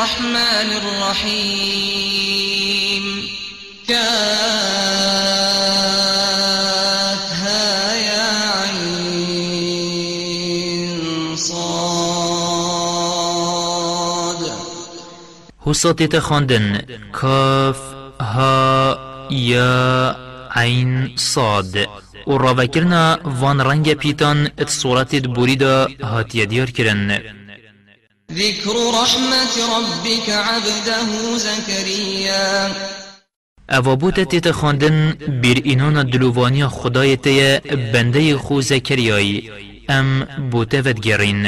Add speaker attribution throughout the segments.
Speaker 1: الرحمن الرحيم. كافها يا عين صاد.
Speaker 2: حسات خواندن كاف ها يا عين صاد. و راوکرنا وان رنگ پیتان ات صورت بوری دا هاتیه دیار کرن.
Speaker 1: ذكر رحمة ربك عبده زكريا.
Speaker 2: اوابوت تیت خواندن بیر اینان دلووانی خدای تیه بنده خو زکریایی ام بوته ود گرین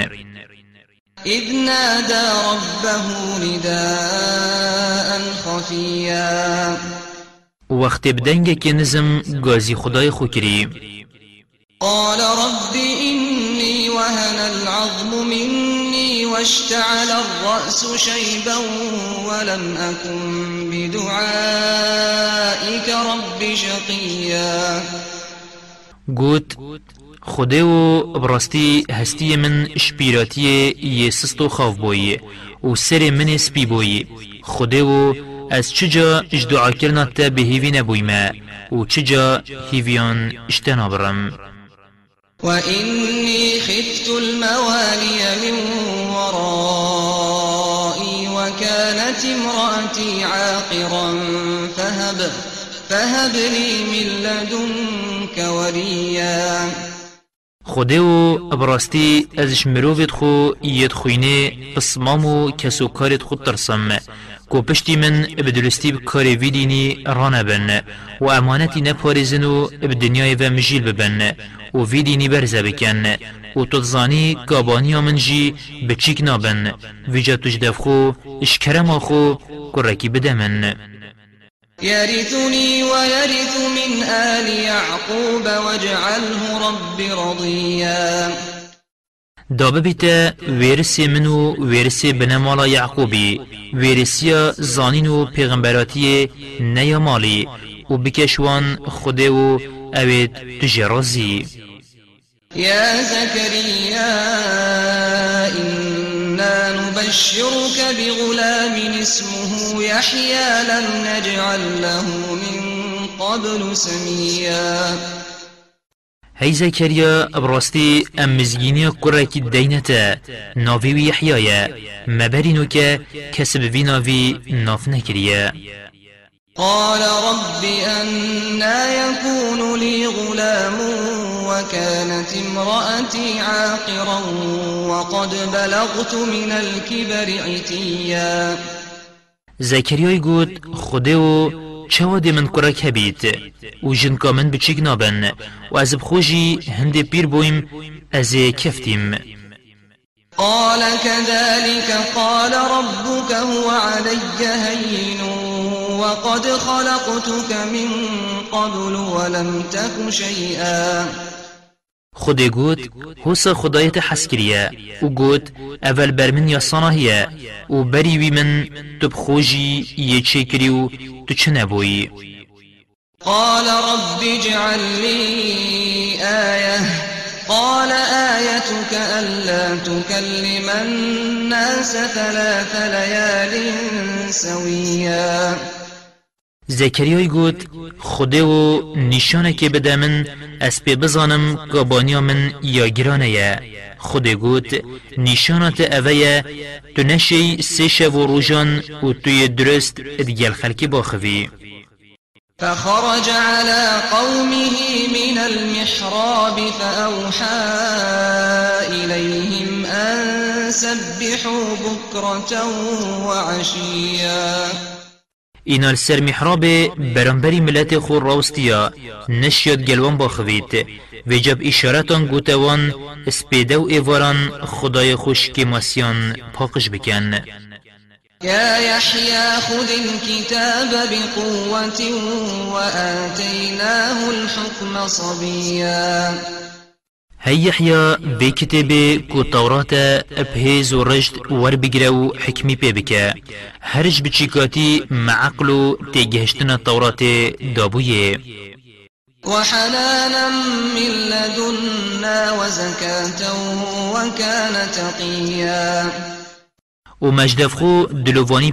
Speaker 1: إذ نادى ربه نداء خفيا.
Speaker 2: وقت بدنگ که نزم گازی خدای خو کری
Speaker 1: قال رب إني وهن العظم مني واشتعل الرأس شيبا ولم أكن بدعائك رب شقيا.
Speaker 2: گوت خدا و براستی هستی من شپیراتی یه سست و خوف بوی و سر من سپی بوی. خدا و از چجا اجدعا کرنا تا به هیوی نبوی ما و چجا هیویان اشتنا برم.
Speaker 1: وإني خفت الموالي من ورائي وكانت امرأتي عاقرا فهب فهب لي من لدنك وليا
Speaker 2: خدا و براستی ازش مروفت خو ید خوینه قسمام و کسو کارت خود ترسم. کو پشتی من بدلستی بکاری ویدینی رانه بن. و امانتی نپارزن و بدنیای و مجیل ببن. و ویدینی برزه بکن. و تدزانی گابانی من بچیک نابن. ویجا تجدف خو اشکرم خو کرکی بده من.
Speaker 1: يرثني ويرث من آل يعقوب واجعله رب رضيا.
Speaker 2: دابه بیت ویرسی منو ویرسی بنمالا یعقوبی. ویرسی زانین و پیغمبراتی مالی و بکشوان خوده و اوید تجرازی
Speaker 1: يا زكريا إنا نبشرك بغلام اسمه يحيى لم نجعل له من قبل سميا.
Speaker 2: هی زکریا براستی ام مزگینی کرکی دینتا ناوی و یحیایا مبرینو که کسب وی ناوی ناف نکریه.
Speaker 1: قال رب أنا يكون لي غلام وكانت امرأتي عاقرا وقد بلغت من الكبر عتيا.
Speaker 2: زکریای گود خوده و چواد من کرک هبید و جنکا من بچیک نابن؟ و از بخوشی هند پیر بویم از کفتیم
Speaker 1: قال كذلك قال ربك هو علي هين وقد خلقتك من قبل ولم تك شيئا.
Speaker 2: خودی گوت حس خدایت حس کریه. و گوت اول بر من یا صناهیه و بری وی من تبخوجی یه چه کری و تو چه نبویی؟
Speaker 1: قال رب اجعل لي آية. قال آيتك ألا تكلم الناس ثلاث ليال سويا.
Speaker 2: زکریای گوت خوده و نشانه که بده من پی بزانم گابانیا من یا گرانه یه. خوده گوت نشانت اوه تو نشی سه شب و روژان و توی درست ادگل خلکی باخوی.
Speaker 1: فخرج على قومه من المحراب فأوحى إليهم أن سبحوا بكرة وعشيا.
Speaker 2: اینال سر محراب برانبری ملت خور راوستیا نشیاد گلوان باخوید و جب إشارتان گوتوان اسپیده و ایواران خدای خوش که ماسیان پاکش بکن
Speaker 1: يا يحيى خذ الكتاب بقوة وآتيناه الحكم صبيا.
Speaker 2: هی یحیا به کتاب کو تورات ابهیز و رشد ور بگره و حکمی پی بکه هرج بچیکاتی معقل و تیگهشتن تورات دابویه
Speaker 1: وحنانا من لدنا وزكاة وكان تقيا.
Speaker 2: و مجدف خو دلووانی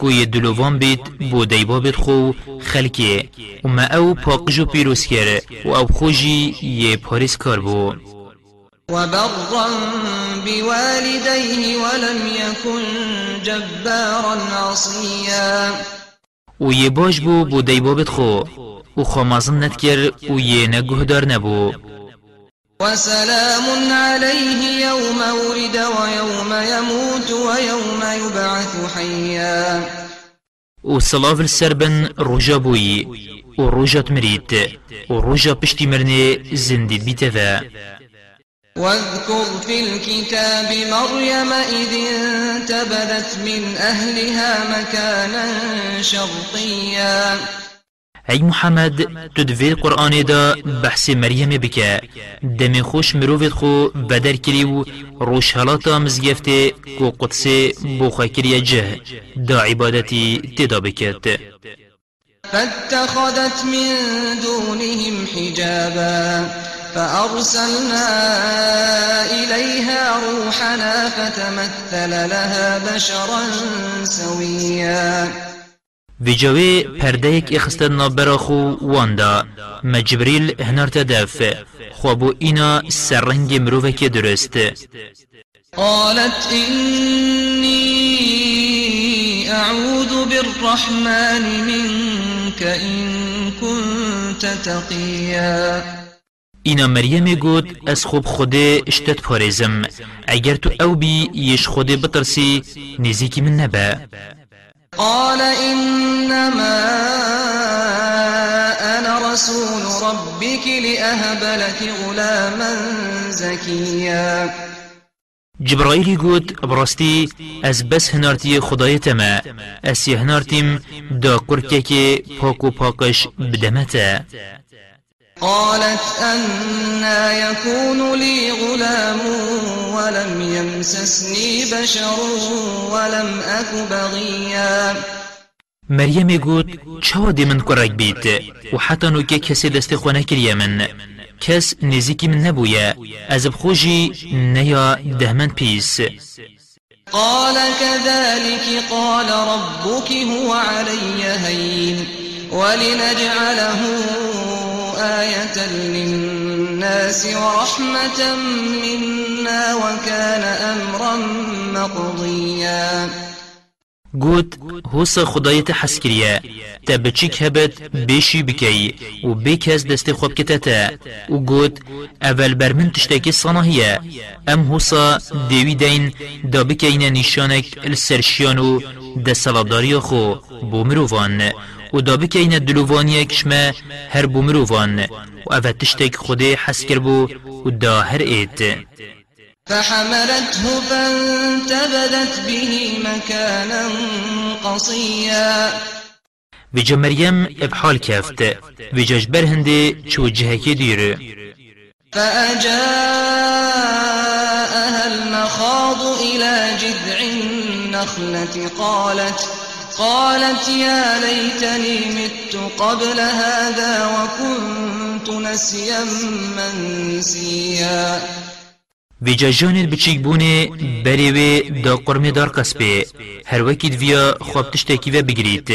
Speaker 2: دابویه کوی دلووان بیت بو دیبا بیت خو خلکیه. و ما أو پاقجو پیروز کرد و أو خوشی یه پاریس کار بو.
Speaker 1: وبرا بوالديه ولم يكن جبارا عصيا
Speaker 2: و یه باش بو بو دیبا بیت خو. و خامازن ند کر و یه نگهدار نبو.
Speaker 1: وسلام عليه يوم ولد ويوم يموت ويوم يبعث حيا.
Speaker 2: و صلاف السربن رجا بوي و رجا تمريت و رجا پشتی مرنه زندي
Speaker 1: واذكر في الكتاب مريم إذ انتبذت من أهلها مكانا شرقيا.
Speaker 2: ای محمد تو دوی قرآن دا بحث مریم بکه دم خوش مروفت خو بدر کری و روش حالاتا مزگفته کو قدس بوخا کری جه. دا عبادتی تدا بکت
Speaker 1: فاتخذت من دونهم حجابا فأرسلنا إليها روحنا فتمثل لها بشرا سويا.
Speaker 2: في جوي پردهك اخستنا براخو واندا. ما جبريل هنار تدف خوابو اینا سرنگ مروفك درست
Speaker 1: قالت إني أعوذ بالرحمن منك إن كنت تقيا.
Speaker 2: اینا مریم گوت از خوب خوده اشتت پارزم اگر تو أو بی یش خوده بترسی نزیکی من نبا
Speaker 1: قال إنما أنا رسول ربك لأهب لك غلاما زكيا.
Speaker 2: جبرائيل قوت برستي از بس هنارتي خدايتما اس هنارتيم دا قركك پاكو پاكش بدمتا
Speaker 1: قالت أنا يكون لي غلام ولم يمسسني بشر ولم أك بغيا.
Speaker 2: مريم قوت چوا دي من كرك بيت؟ وحتى نوكي كسي دست خونه كريا من كس نزيكي من نبويا. از بخوجي نيا دهمن بيس.
Speaker 1: قال كذلك قال ربك هو علي هين ولنجعله آية للناس ورحمة منا وكان أمرا مقضيا.
Speaker 2: گوت هوسا خدایت حس کریه تا بچیک هبت بیشی بکی و بیکز دست خوب کتتا و گوت اول برمن تشتاکی صناهیه. ام هوسا دیوی دین دا بکین نشانک السرشیان و دستلابداری خو بو مروفان و دا بکین دلووانی کشمه هر بو مروفان و اول تشتاک خودی حس کربو و دا هر ایت
Speaker 1: فحملته فانتبذت به مكانا قصيا.
Speaker 2: ویجا مریم ابحال کفت ویجا جبر هنده چو جهکی
Speaker 1: فأجاءها المخاض إلى جذع النخلة قالت قالت يا ليتني مت قبل هذا وكنت نسيا منسيا.
Speaker 2: ویجا جانت بچیک بونه بریوه دا قرم دار قصبه هر وکید ویا خواب تشتاکی و بگرید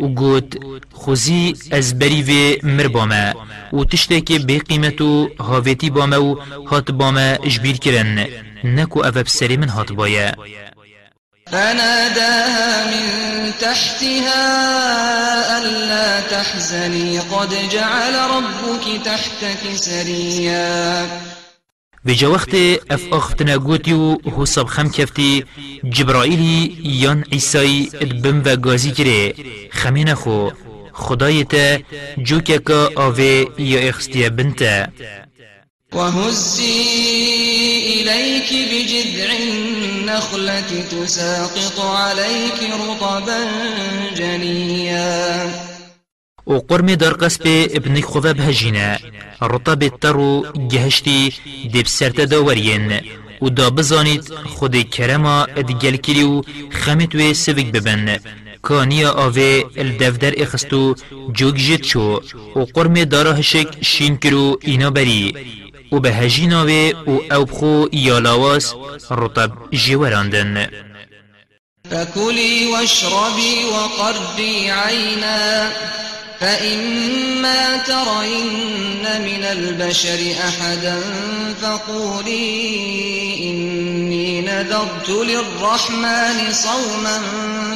Speaker 2: و گوت خوزی از بریوه مر بامه. و تشتاکی بی قیمت و هاویتی بامه و هات بامه اجبیر کرن. نکو أو بسری من هات بایه.
Speaker 1: فناداها من تحتها ألا تحزني. قد جعل ربك تحتك سريا.
Speaker 2: ویجا وقت اف اختنا گوتی و حساب خم کفتی جبرائیلی یان عیسای ادبم و گازی کره خمین خو خدای تا جو که که آوه بنتا
Speaker 1: وهزي إليك بجذع النخلة تساقط عليك رطبا جنيا.
Speaker 2: و قرم در قصب ابن خوفا بهجينا. رطب الترو جهشتي دب سرت داورين و دا بزانید خود کرما ادگل کری و خمت و سوک ببن. کانیا آوه الدفدر اخستو جوگ جد شو. و قرم دارا هشک شین کرو اینا بری و به هجیناوه و أو بخو یالاواس رطب جیوراندن
Speaker 1: فكلي واشربي وقري عينا فإما ترين من البشر أحدا فقولي إني نذرت للرحمن صوما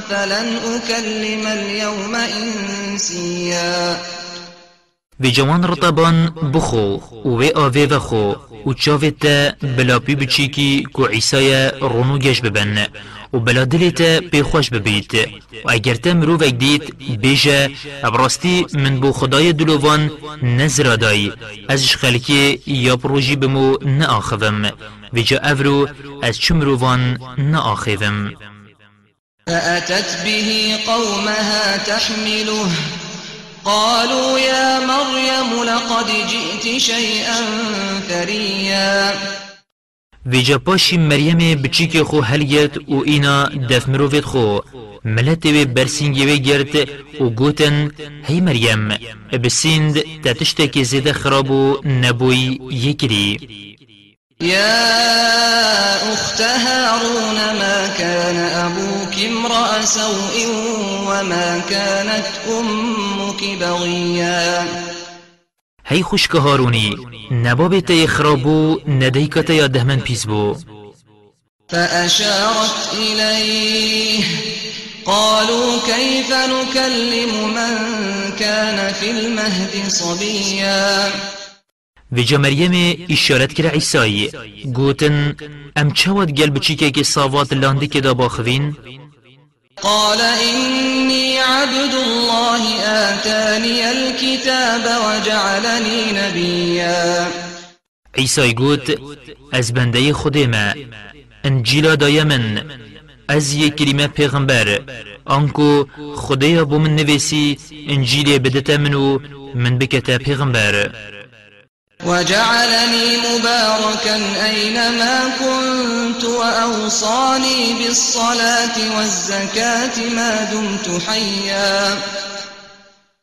Speaker 1: فلن أكلم اليوم إنسيا
Speaker 2: و جوان رطبان بخو و آوه وخو و چاوه تا بلا پی بچیکی کو عیسای رونو گش ببن و بلا دلیت پی خوش ببید و اگر تا مروف اگدید بیجه ابراستی من بو خدای دلوان نزرادای. ازش خلکی یا پروژی بمو نآخوم. و جا افرو از چو مروفان نآخوم.
Speaker 1: فأتت به قومها تحمله. قالوا يا مريم لقد جئت شيئا فريا.
Speaker 2: ویجا پاشی مریم بچیک خو هلگت و اینا دف مروفت خو. ملت و برسینگی و گرت و گوتن هی مریم بسیند تتشتک زیده خراب و نبوی یکری.
Speaker 1: يا أخت هارون ما كان أبوك امرأ سوء وما كانت أمك بغيا؟
Speaker 2: هی خوشک هارونی نباب تی خرابو ندیکت یا دهمن پیس بو
Speaker 1: فأشارت إليه قالوا كيف نكلم من كان في المهد صبيا؟
Speaker 2: ویجا مریم اشاره کرد عیسایی گوتن ئەم چاوت گەل که ساوات دا باخوین؟
Speaker 1: قال إني عبد الله آتاني الكتاب وجعلني نبيا.
Speaker 2: عيسى يقول أزبندي ما انجيلا دايمن از یک کلمه پیغمبر آنکو خدایا بو من نویسی انجیلی بدته منو من کتاب پیغمبر.
Speaker 1: وجعلني مباركا أينما كنت وأوصاني بالصلاة والزكاة ما دمت حيا.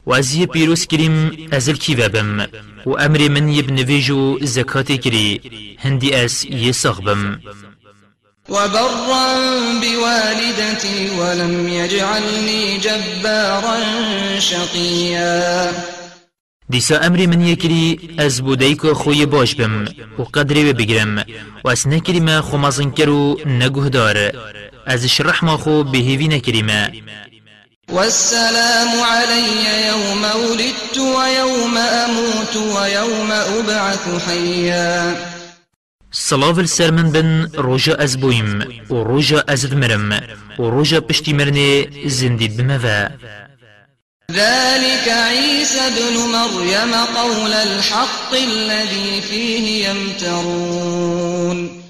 Speaker 2: و از یه پیروز کریم ازل کی بم و أمر من یب نویجو زکات کری هندی از یه ساغ بم
Speaker 1: وبرا بوالدتي ولم يجعلني جبارا شقيا
Speaker 2: دیسا امری من یکری از بودیک خوی باش بم و قدری بگیرم و از نکری ما خو مزن کرو نگوه دار. از شرح ما خو بهیوی نکری ما.
Speaker 1: والسلام علي يوم ولدت ويوم أموت ويوم أبعث حيا
Speaker 2: صلاة السر من بن روجا از بویم و روجا از دمرم و روجا
Speaker 1: ذلك عيسى ابن مريم قول الحق الذي فيه يمترون.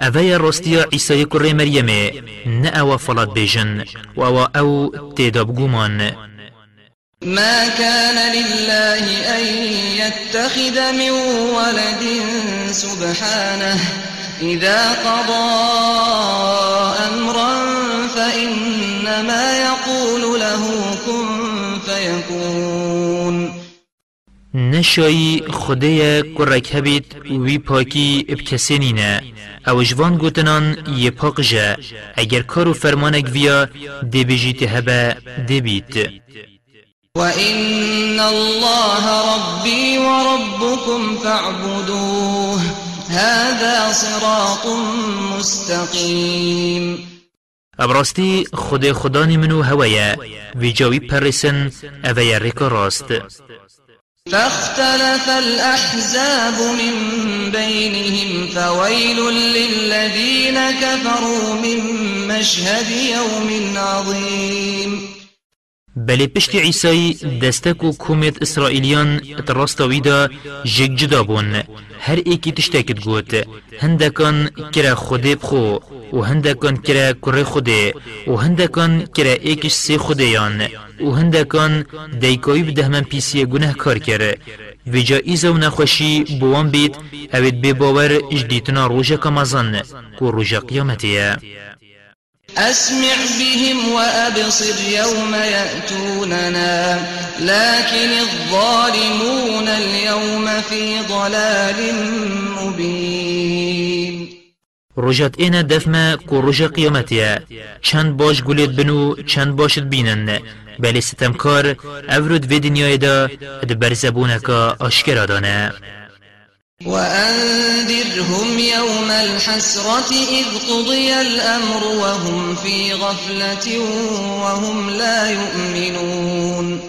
Speaker 2: اوه راستیا عیسی کره مریمه نه أو فلات بیجن و أو أو تیداب گومان
Speaker 1: ما كان لله أن يتخذ من ولد سبحانه. إذا قضى أمرا فإنما يقول
Speaker 2: نشایی خدای کرک هبید وی پاکی اب کسی نینه أو جوان گوتنان یه پاک جه. اگر کارو فرمانک ویا دی بجیت هبه دی بیت
Speaker 1: وإن الله ربي وربكم فاعبدوه. هذا صراط مستقيم
Speaker 2: ابراستی خود خدانی منو هوایه وی جاوی پرسن اوه ریکا راست.
Speaker 1: فاختلف الأحزاب من بينهم فويل للذين كفروا من مشهد يوم عظيم.
Speaker 2: بله پشت عیسی دستک و کومت اسرائیلیان تراستاوی دا جگ جدا بون. هر ایکی تشتکت گوت. هندکان کرا خوده بخو و هندکان کرا کره خوده و هندکان کرا ایکش سی خوده یان و هندکان دیکایی بده من پیسی گناه کار کرد و جا ایزا و نخوشی بوان بید اوید بی باور اجدیتنا روژا کمازن کو روژا قیامتیه.
Speaker 1: أسمع بهم وأبصر يوم يأتوننا لكن الظالمون اليوم في ضلال مبين.
Speaker 2: رجت اینا دفما کو رج قیامتیا چند باش گولید بنو چند باشد بینن. بلی ستمکار افرود و دنیای دا دبر زبونکا آشکرا دانه.
Speaker 1: وأنذرهم يوم الحسرة إذ قضي الأمر وهم في غفلة وهم لا يؤمنون.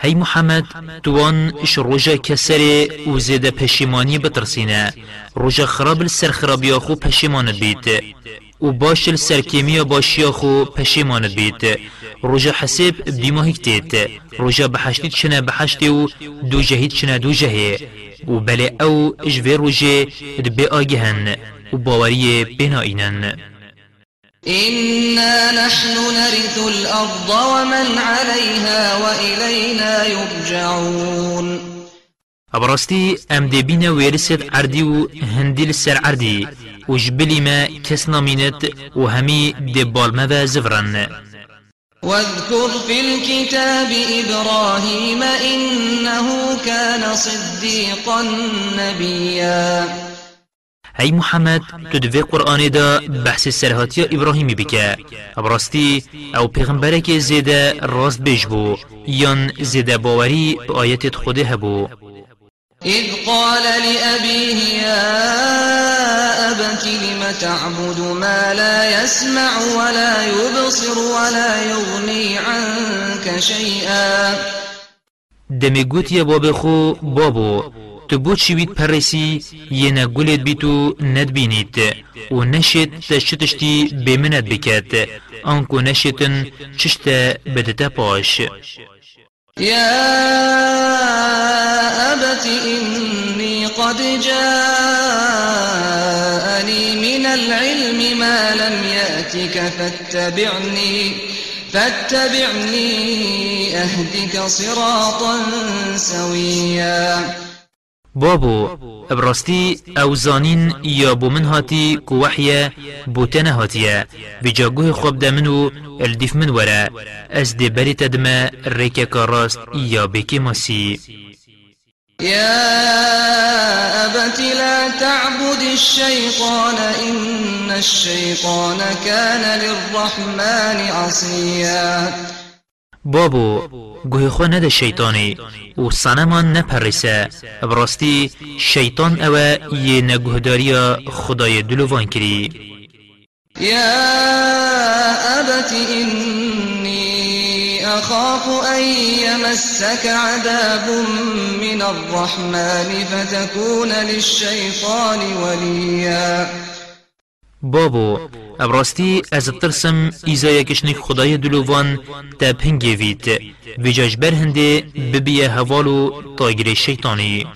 Speaker 2: هی محمد توان اش روژا کسری و زیده پشیمانی بترسینه. خراب السر خرابی خو پشیماند بیت. و باش السر کیمی باشی خو پشیماند بیت. روژا حساب بیما هکتیت روژا بحشتید چنه بحشتی و دو جهید چنه دو جهی و بله أو اجوه روژه دبی آگهن و باوری بنائینن
Speaker 1: إنا نحن نرث الأرض ومن عليها وإلينا يرجعون.
Speaker 2: أبرستي أم دي بينا ويرسد عردي و هندي لسر وجبلي ما كسنا مينت وهمي دي بالما زفرن.
Speaker 1: واذكر في الكتاب إبراهيم إنه كان صديقا نبيا.
Speaker 2: هی محمد تو دوی قرآن دا بحث سرهاتی ابراهیمی بکه ابراستی أو پیغمبره که زیده راست بیش بو یان زیده باوری به آیت خوده هبو.
Speaker 1: إذ قال لأبيه يا أبت لم تعبد ما لا يسمع ولا يبصر ولا يغني عنك شيئا؟
Speaker 2: دمی گوتی باب خو بابو تو بود شوید پرسی یه نگولت بیتو ند بینید و نشید تشتشتی بمند بکد آنکو نشیتن چشت بدتا پاش.
Speaker 1: يا أبت إني قد جاءني من العلم ما لم يأتك فاتبعني فاتبعني أهدك صراطا سويا.
Speaker 2: بابو ابراستی أو زانین یا بو من هاتی کو وحیا بو تنه هاتیه. بجاگوه خواب دمنو الدیف من وره. از دی بری تدمه ریکه کاراست یا بکی ماسی.
Speaker 1: يا أبت لا تعبد الشيطان إن الشيطان كان للرحمن عصيا
Speaker 2: بابو گوه خو نده شیطانی و سنمان نپرسه براستی شیطان اوه یه نگهداری خدای دلوان کری.
Speaker 1: يا أبت إني أخاف أن يمسك عذاب من الرحمن فتكون للشيطان وليا.
Speaker 2: بابو ابراستی از ترسم ایزای کشنک خدای دلوان تا پنگی وید. ویجاج برهنده ببیه هوالو تاگیر شیطانی.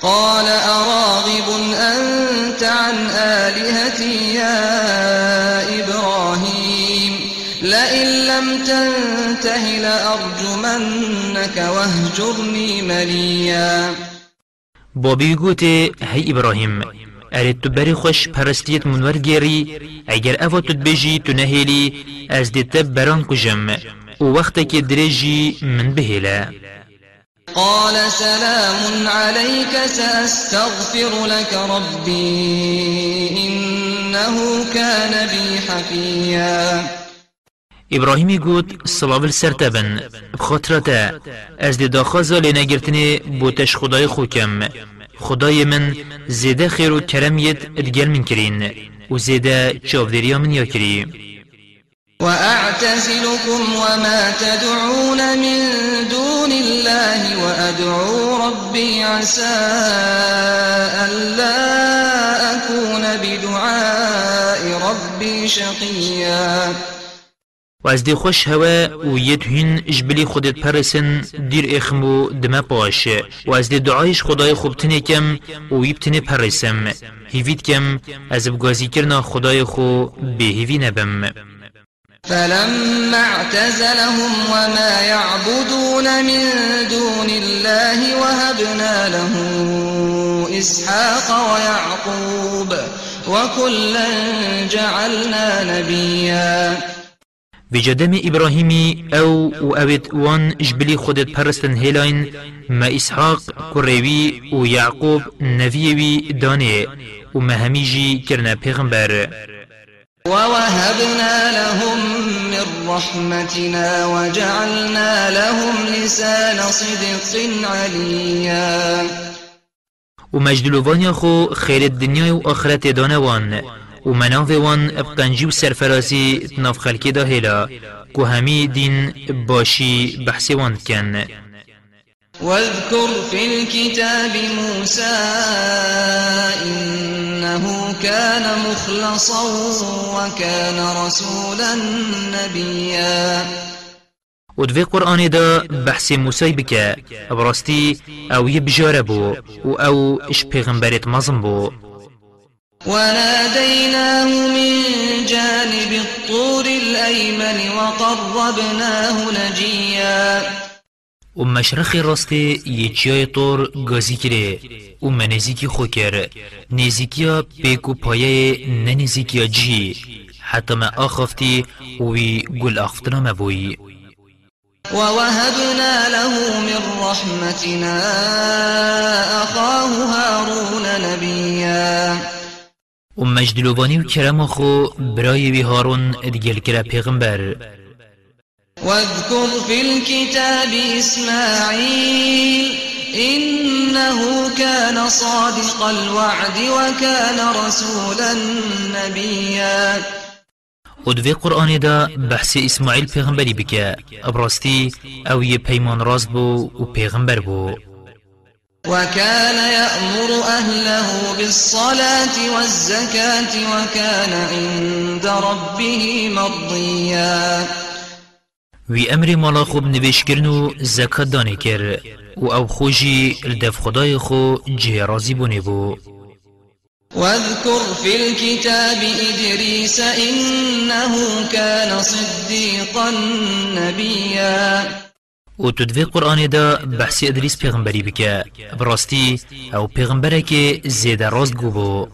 Speaker 1: قال أراغب أنت عن آلهتي يا إبراهيم؟ لئن لم تنته لأرجمنك واهجرني مليا.
Speaker 2: بابی گوته هی ابراهیم. اره تو بری خوش پرستیت منور گیری اگر اوه تو بجی تو نهیلی از دیت بران کجم و وقت که درجی من بهیله
Speaker 1: قال سلام عليك سأستغفر لك ربي إنه كان بي حفيا
Speaker 2: ابراهیمی گوت سلاول سرتبن بخاطرته از دی داخازا لنگرتنی بوتش خدای خوکم خدای من زیده خیر و کرمیت ادگل من کرین و زیده چاودریا من یا کری.
Speaker 1: وأعتزلكم وما تدعون من دون الله وأدعو ربي عسى ألا أكون بدعاء ربي شقيا
Speaker 2: و از دی خوش هوا و یه توهین جبلی خودت پرسن دیر اخمو دم پاش و از دی دعایش خدای خوب تنه کم و یب پرسم. هیوید کم از بگازی کرنا خدای خو به هیوی نبم.
Speaker 1: فلما اعتزلهم وما يعبدون من دون الله وهبنا له إسحاق ويعقوب وكلا جعلنا نبيا.
Speaker 2: بجدم إبراهيمي أو وأبد وان جبلي خودت پرستن هلاين ما إسحاق كريوي ويعقوب نبيوي داني وما هميجي كرنا پیغمبر.
Speaker 1: ووهبنا لهم من رحمتنا وجعلنا لهم لسان صدق عليا.
Speaker 2: ومجدلوان خو خير الدنيا وآخرت دانوان. ومناف وان بقنجي وسرفرازي تناف خلقي دا هلا كو همي دين باشي بحثي وان كان
Speaker 1: واذكر في الكتاب موسى إنه كان مخلصا وكان رسولا نبيا.
Speaker 2: ودفي قرآن دا بحث موسى بك براستي أو يبجار بو و أو اش پیغمبرت مزم بو.
Speaker 1: وناديناه من جانب الطور الأيمن وقربناه نجيا.
Speaker 2: و مشرخ راستی یچیای طور گازی کره و منزیکی خو کر. نزیکیا پیکو پایه ننزیکیا جی. حتی ما آخفتی وی گل آختنا مبوی
Speaker 1: ووهبنا له من رحمتنا أخاه هارون نبيا.
Speaker 2: و مجدلوبانی و کرم خو برای وی هارون ادگل کرا پیغمبر.
Speaker 1: واذكر في الكتاب إسماعيل إنه كان صادق الوعد وكان رسولا نبيا.
Speaker 2: و دوی قرآن دا بحث اسماعیل پیغمبری بکه. ابراستی أو یه پیمان راست بو و پیغمبر بو.
Speaker 1: وكان يأمر أهله بالصلاة والزكاة وكان عند ربه مرضيا.
Speaker 2: وی أمر مالا خوب نویش کرن و زکات دانه کر و أو خوشی الدف خدای خو جه رازی بونه بو
Speaker 1: واذكر في الكتاب إدريس إنه كان صديقا نبيا.
Speaker 2: و تو دوی قرآن دا بحث ادریس پیغمبری بکه. براستی أو پیغمبره که زیده راست گو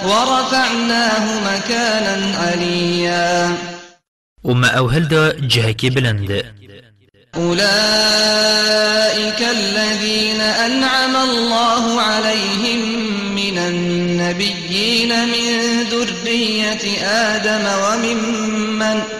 Speaker 1: ورفعناه مكانا عليا
Speaker 2: و ما أو هل دا جهکی بلند.
Speaker 1: أولئك الذين أنعم الله عليهم من النبيين من ذرية آدم وممن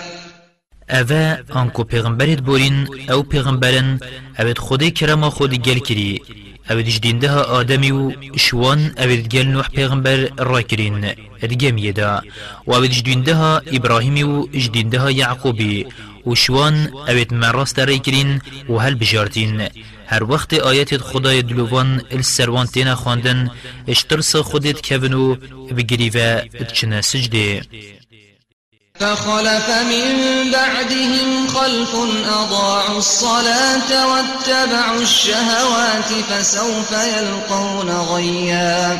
Speaker 2: اوه آنکو پیغمبرت بورین أو پیغمبرن اوید خودی کرما خودی گل کری اوید جدینده آدمی و شوان اوید گل نوح پیغمبر را کرین ادگم یدا و اوید جدینده ابراهیمی و جدینده یعقوبی و شوان اوید مراست را کرین و هل بجارتین هر وقت آیت خدای دلوان السروان تینا خواندن اشترس خودت کونو بگری و اتچنه سجده
Speaker 1: فخلف من بعدهم خلف أضاعوا الصلاة واتبعوا الشهوات فسوف يلقون غيا.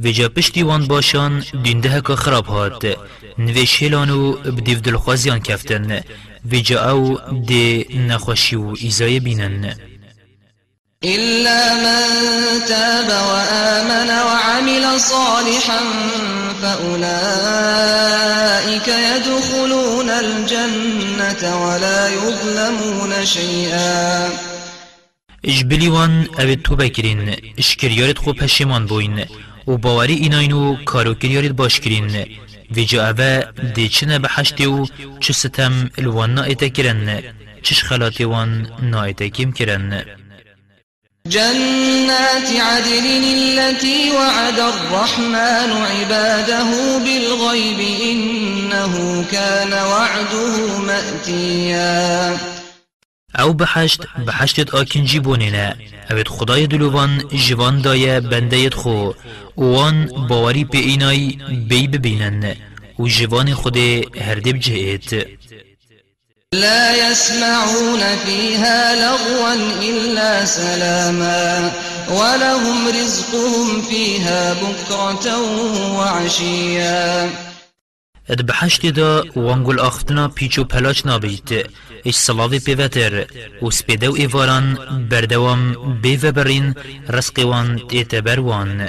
Speaker 2: ویجا پشتی وان باشان دینده که خراب هات. نویش هلانو بدیو دلخوازیان کفتن. ویجا أو دی نخوشی و ایزای بینن.
Speaker 1: إلا من تاب وآمن وعمل صالحا فأولئك يدخلون الجنة ولا يظلمون شيئا.
Speaker 2: اجبلی وان اوید توبه کرین اشکریارت خو پشیمان بوین و باوری ایناینو کارو کریارت باش کرین ویجا اوه دی چنه بحشتی و چه ستم الوان نایتا کرن چش خلاتی وان نایتا کم کرن
Speaker 1: جنات عدن التي وعد الرحمن عباده بالغيب إنه كان وعده مأتيا.
Speaker 2: أو بحشت بحشتت آکنجی بونینه اوید خدای دلوان جوان دایه بنده خو. وان باوری به اینای بی ببینن. و جوان خود هردب جهت
Speaker 1: لا يسمعون فيها لغوا إلا سلاما ولهم رزقهم فيها بكرة وعشيا.
Speaker 2: اد بحشت دا وانگل آختنا پیچو پلاچ نابیت اش صلاوی پیوتر. و سپیدو ایواران بردوام بیو برین رزق وان تیتبر وان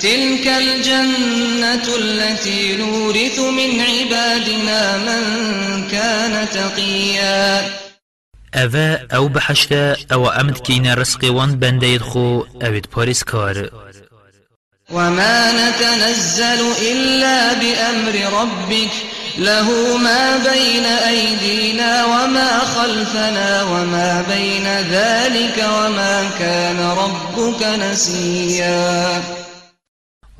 Speaker 1: تلك الجنة التي نورث من عبادنا من كان تقيا.
Speaker 2: أفا أو بحشتا أو أمد كينا رزق وان بنديد خو أبد باريس كار.
Speaker 1: وما نتنزل إلا بأمر ربك. له ما بين أيدينا وما خلفنا وما بين ذلك وما كان ربك نسيا.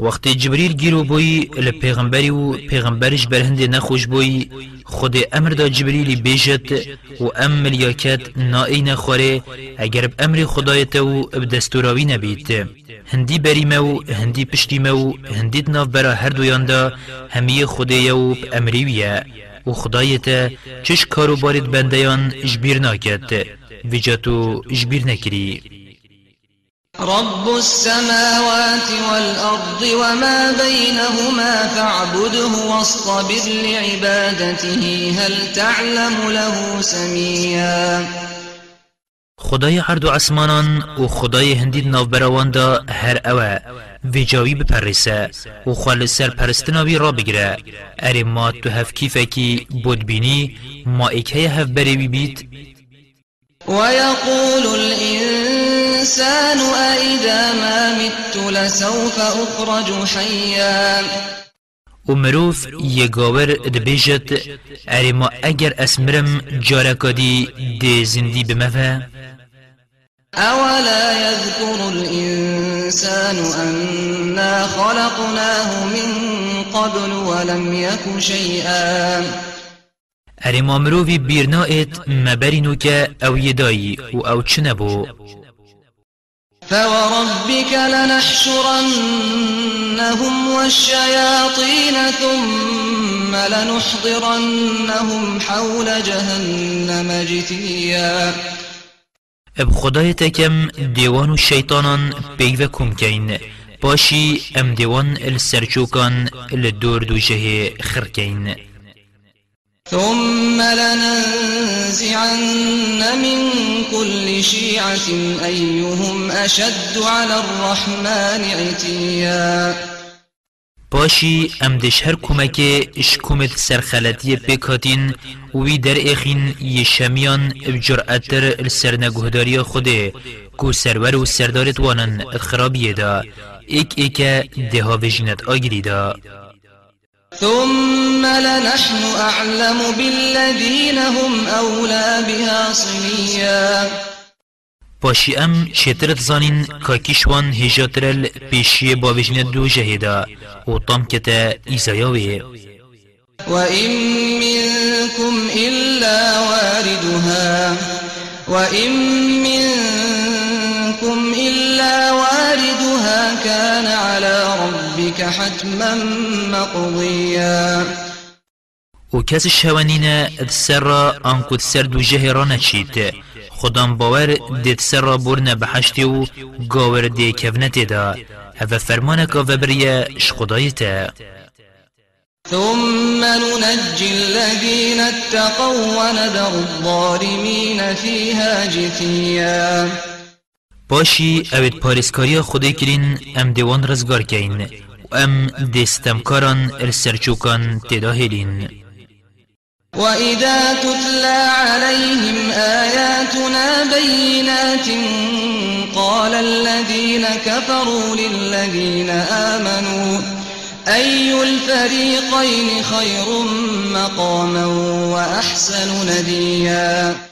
Speaker 2: وقت جبريل گیرو بوی لپیغمبری و پیغمبرش بر هند نخوش بوی خود أمر دا جبريل بیجت و ام ملیاکت نائی نخوره اگر بامر خدایت و بدستوراوی نبید هندی بریمه و هندی پشتیمه و هندی ناف برا هر دویان دا همیه خودیه و بامریویه و خدایت چش کارو بارد بندیان جبیر ناکد ویجاتو جبیر نکری.
Speaker 1: رب السماوات والأرض وما بينهما فاعبده واصطبر لعبادته هل تعلم له سميا؟
Speaker 2: خدای عرض و عسمانان و خدای هندید ناو دا هر اوه وی جاوی بپرسه و خوال سر پرستناوی را بگیره. اری ما تو هف کیفه کی بود بینی ما ایک هف بری بیت.
Speaker 1: ويقول الإنسان أئذا ما مت لسوف أخرج حيا.
Speaker 2: و مروف یگاور دبیجت اری ما اگر أسمرم جارکادی دی زندی بمفه
Speaker 1: أولا يذكر الإنسان أنا خلقناه من قبل ولم يك شيئا.
Speaker 2: هر ما مروفی بیرنایت مبرینو که أو یدایی و أو چنبو؟
Speaker 1: فوربك لنحشرنهم والشياطين ثم لنحضرنهم حول جهنم جثيا.
Speaker 2: اب خدای تکم دیوان و شیطانان پیوه کم کین. باشی ام دیوان السرچوکان لدور دو جه خرکین
Speaker 1: ثم لننزعن من كل شيعة أيهم أشد على الرحمن عتيا.
Speaker 2: باشي ام دش هر کمک اشکومت سرخلطی بکاتین وی در اخین یشمیان بجرأتر السرنگهداری خوده. کو سرور و سردارت وانن خرابیه دا. ایک ایک دها وجنت آگری دا.
Speaker 1: ثم لنحن أعلم بالذين هم أولى بها صليا.
Speaker 2: باشي ام شترت زانين كاكيشوان هجاترل بيشي باوجن دو جهدا و كتا إيزاياوي
Speaker 1: وإن منكم إلا واردها. وإن منكم إلا واردها كان على ربك حتما مقضيا.
Speaker 2: و کس شوانین سر را آنکو سر دو جهران چید خودم باور دید سر را برن بحشتی و گاور دی کونت دا هفه فرمان که وبریه شخدایتا
Speaker 1: ثم ننجي الذين اتقوا ونذر الظالمين فيها جثيا.
Speaker 2: باشی اوید پارسکاری خودی کرین ام دیوان رزگار کین و ام دستمکاران السرچوکان تداهلین
Speaker 1: وإذا تتلى عليهم آياتنا بينات قال الذين كفروا للذين آمنوا أي الفريقين خير مقاما وأحسن نديا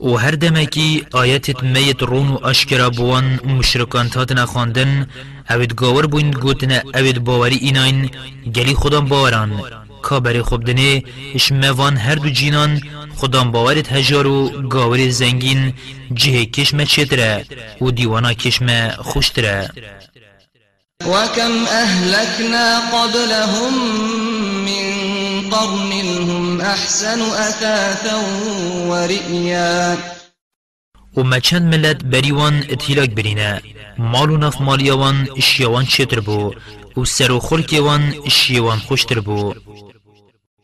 Speaker 2: و هر دمکی آیت میت رون و اشکرا بوان مشرکان تاتنا خواندن اوید گاور بوین گوتن اوید باوری ایناین گلی خودم باوران. کابر خوب دنه اش موان هر دو جینان خودم باورت هجار و گاور زنگین. جه کشم چتره و دیوانا کشم خوشتره.
Speaker 1: وكم أهلكنا قبلهم من قرن هم أحسن أثاثا ورئيا.
Speaker 2: و چند ملت بریوان اتهلاک برینه مالو نف مالیوان اشیوان چتر بو و سر و خلکیوان اشیوان خوشتر بو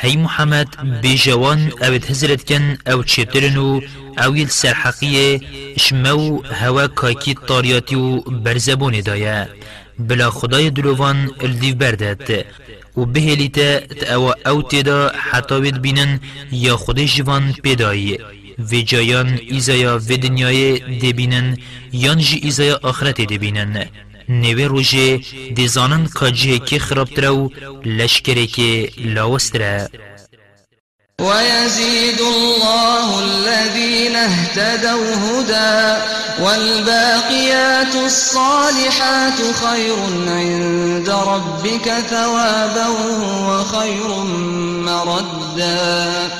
Speaker 2: هی محمد بجوان أو هزرت کن أو چترنو اویل سرحقیه اشمو هوا کاکی طاریاتی و برزبون دایه بلا خدای دلوان الدیف بردت و بهلیتا أو أو تدا حتاوید بینن یا خود جوان پیدایی و جایان ایزایا و دنیای دبینن یان ایزایا آخرت دبینن نوی روژه دیزانن کاجه که خرابترو لشکره که لاوستره
Speaker 1: ويزيد الله الذين اهتدوا هدى والباقيات الصالحات خير عند ربك ثوابا وخير مردا.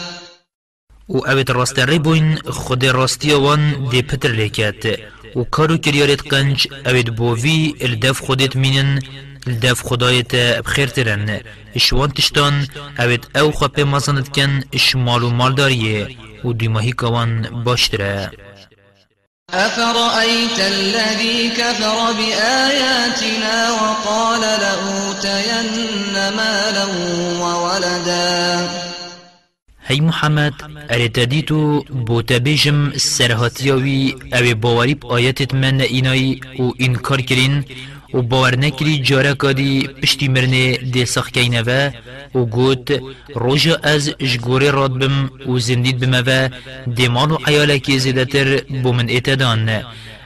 Speaker 2: و اوید راست ریبوین خود راستی وان دی پتر لیکت و کارو کریارت قنج اوید بووی الدف خودت مینن الدف خدایت بخیر ترن اشوان تشتان اوید أو کن اش مال داریه و دیماهی کوان باشتره
Speaker 1: أفرأيت الذي كفر بآياتنا وقال لأوتين مالا وولدا؟
Speaker 2: هی محمد ارتدیتو بوتا بیجم سرهاتیاوی أو باوری آیتت من اینایی و انکار کرین و باور نکری جاره کادی پشتی مرنه دی سخکینه و و گوت روژا از جگوری راد بم و زندید بم و دی مال و عیالکی زیدتر بومن اتدان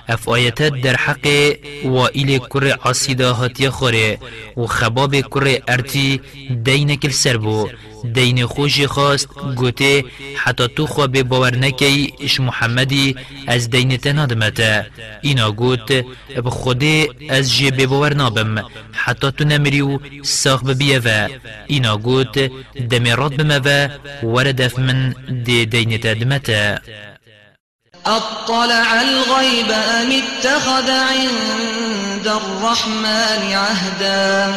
Speaker 2: اف آیتت در حق وائل کر عصیده هاتی خوره و خباب کر ارتی دینکل سر بو دین خوشی خواست گوته حتی تو خواه به باور نکی إش محمدی از دین تنادمتا اینا گوت بخوده از جه به باور نابم حتی تو نمری و ساخ ببیه و اینا گوت دمیرات بمه و وردف من دی دین تدمتا
Speaker 1: أطلع الغيب أم اتخذ عند الرحمن عهدا؟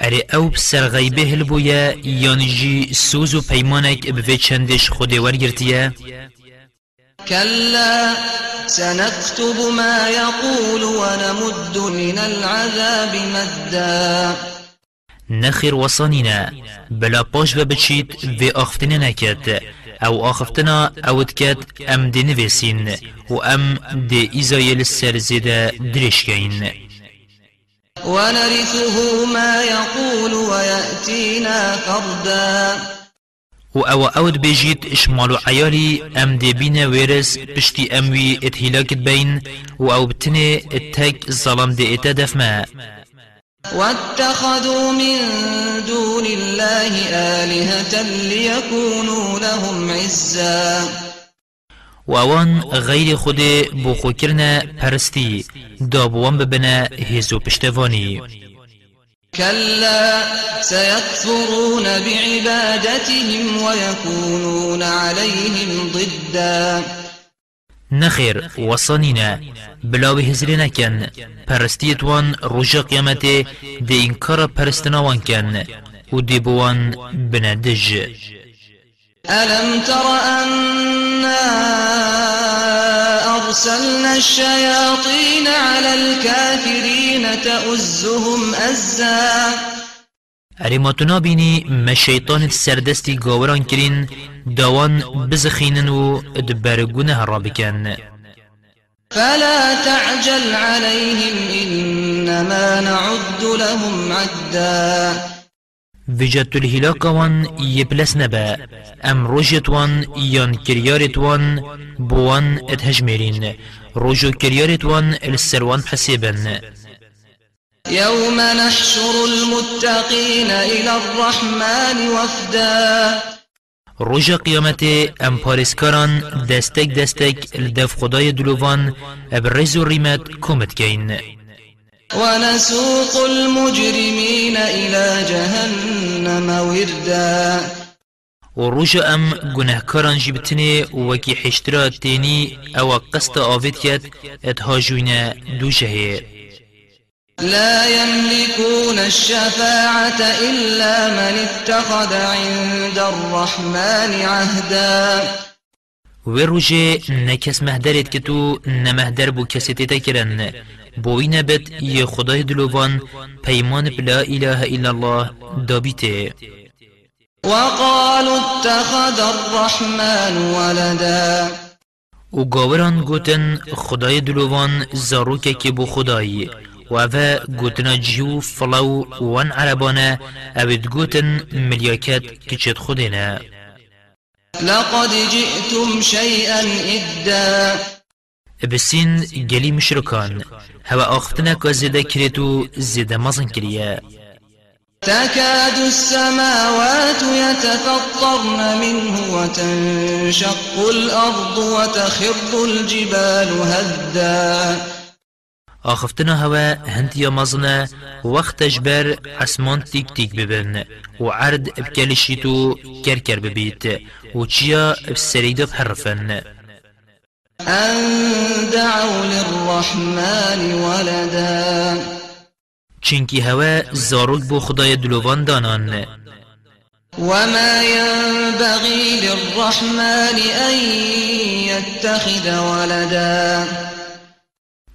Speaker 2: اره أو بسر غیبه هلبویا یان جی سوز و پیمانک بوی چندش خود ورگرتیه
Speaker 1: كلا سنكتب ما يقول ونمد من العذاب مدا.
Speaker 2: نخیر وصانینا بلا و بچید و آختنه نکد أو آخفتنا اوت کد أم دی نویسین و أم دی ایزایل سر زیده درشکین
Speaker 1: ونرثه ما يقول ويأتينا فردا.
Speaker 2: و أو أود بجید اشمالو عیالی أم دی بین ویرس پشتی اموی اتهلاکت بین و أو بتنه اتک ظلم دی اتدف ما
Speaker 1: واتخذوا من دون الله آلهة ليكونوا لهم عزا.
Speaker 2: و اوان غیر خود بو خو کرنه پرستی دابوان ببنه هزو پشتوانی.
Speaker 1: كلا سيكفرون بعبادتهم ويكونون عليهم ضدا.
Speaker 2: نخیر وصانینا بلاوی هزری نکن پرستیت وان روژا قیامت دی انکار پرستنا وان کن و دی بوان بندج
Speaker 1: ألم تر أنا أرسلنا الشياطين على الكافرين تؤزهم أزا
Speaker 2: اری ما تنا بینی ما شیطان سردستی گاوران کرین داوان بزخینن و دبرگونه هرا بکن
Speaker 1: فلا تعجل عليهم إنما نعد لهم عدا.
Speaker 2: وجدت الهلاك وان يبلس نبا ام روجت وان يان كريارت وان بوان اتهجمرين روجو كريارت وان السروان حسيبا
Speaker 1: يوم نحشر المتقين إلى الرحمن وفدا.
Speaker 2: روژا قیامت ام پارسکاران دستک دستک لدف خدای دلوان ابرز و ریمت کمت کین
Speaker 1: ونسوق المجرمين إلى جهنم وردا.
Speaker 2: و روژا ام گناهکاران جبتنه وکی حشترا تینی أو قصد آفید کد اتهاجوین دو جهه
Speaker 1: لا يملكون الشفاعة إلا من اتخذ عند الرحمن عهدا.
Speaker 2: و روژه نکس مهدرت که تو نمهدر بو کسی تیتا کرن. بوین بد یه خدای دلوان پیمان بلا اله الا الله دابیته.
Speaker 1: وقالوا اتخذ الرحمن ولدا.
Speaker 2: و گاوران گوتن خدای دلوان زاروکه که بو خدایی و اوه گوتنا جیو فلو وان عربانه اوید گوتن ملیاکت کچت خودینه.
Speaker 1: لقد جئتم شيئا إدا
Speaker 2: بسين جلي مشركان هوا آختنا که زده کرتو زده مزن کریه.
Speaker 1: تكاد السماوات يتفطرن منه وتنشق الأرض وتخر الجبال هدا.
Speaker 2: آخفتنا هوا هندیا مزنه وقت جبر اسمان تیک تیک ببن بکلشیتو کرکر ببیت و چیا بسریده بحرفن.
Speaker 1: أن دعوا للرحمن ولدا.
Speaker 2: چنکی هوا زاروک بو خدای دلوان دانان.
Speaker 1: وما ينبغي للرحمن أن يتخذ ولدا.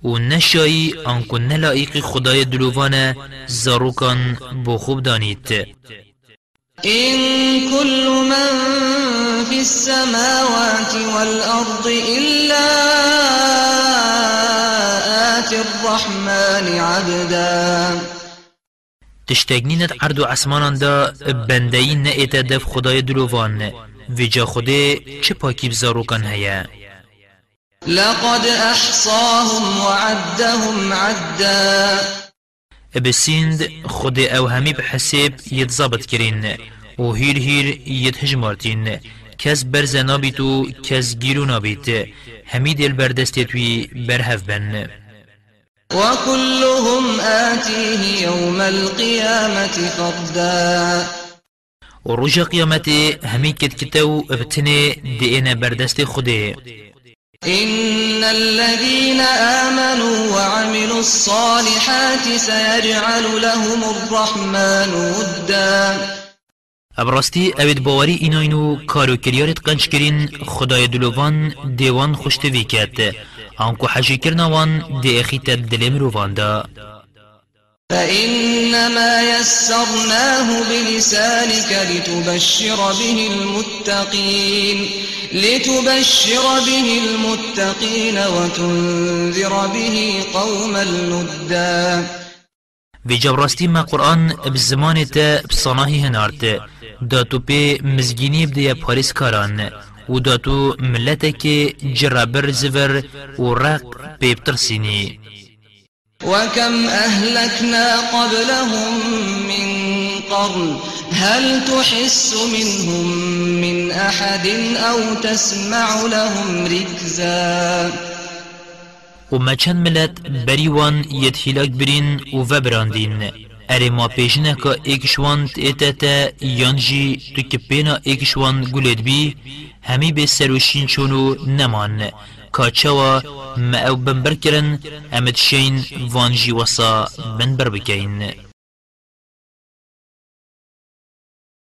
Speaker 2: و نشایی آنکو نلائق خدای دلوان زاروکان بو خوب دانید.
Speaker 1: إن كل من في السماوات والأرض إلا آتي الرحمن عبدا.
Speaker 2: تشتگنینت عرض و عسمانان دا بندهی نئت دف خدای دلوان ویجا خوده چه پاکی بزاروکان هیا؟
Speaker 1: لقد أحصاهم وعدهم عدا.
Speaker 2: بسیند خود أو همی بحساب يتظابط کرین و هیر هیر يتهجمارتين کس برز نابیت و کس گیرو نابیت همی دل بردستیتوی برهف بن.
Speaker 1: وكلهم آتيه يوم القيامة فردا.
Speaker 2: و رجا قیامت همی کت کتو ابتنه بردست خوده
Speaker 1: إن الذين آمنوا وعملوا الصالحات سيجعل لهم الرحمن ودا.
Speaker 2: ابراستی اوید باوری ایناینو کارو کریارت قنچ کرین خدای دلوان دیوان خوشتوی کت آنکو حجی کرنوان دی اخیت دل مروان دا
Speaker 1: فإنما يسرناه بلسانك لتبشر به المتقين لتبشر به المتقين وتنذر به قوما لدا
Speaker 2: في جبراستی ما قرآن بزمان تا بصناهی هنارت داتو پی مزگینی بدیا پاریس کاران و داتو ملتك جرابر زفر و رق بيبترسيني
Speaker 1: وكم أهلكنا قبلهم من قرن هل تحس منهم من أحد أو تسمع لهم ركزا؟
Speaker 2: وما چند ملت بریوان یت هلاک برین و وبراندین اره ما پیشنه که ایکشوان تیتتا یانجی تو که پینا ایکشوان گلید بی همی به سروشین چونو نمان ما أو بنبر كرن امد شين وانجي وصا بنبر بكين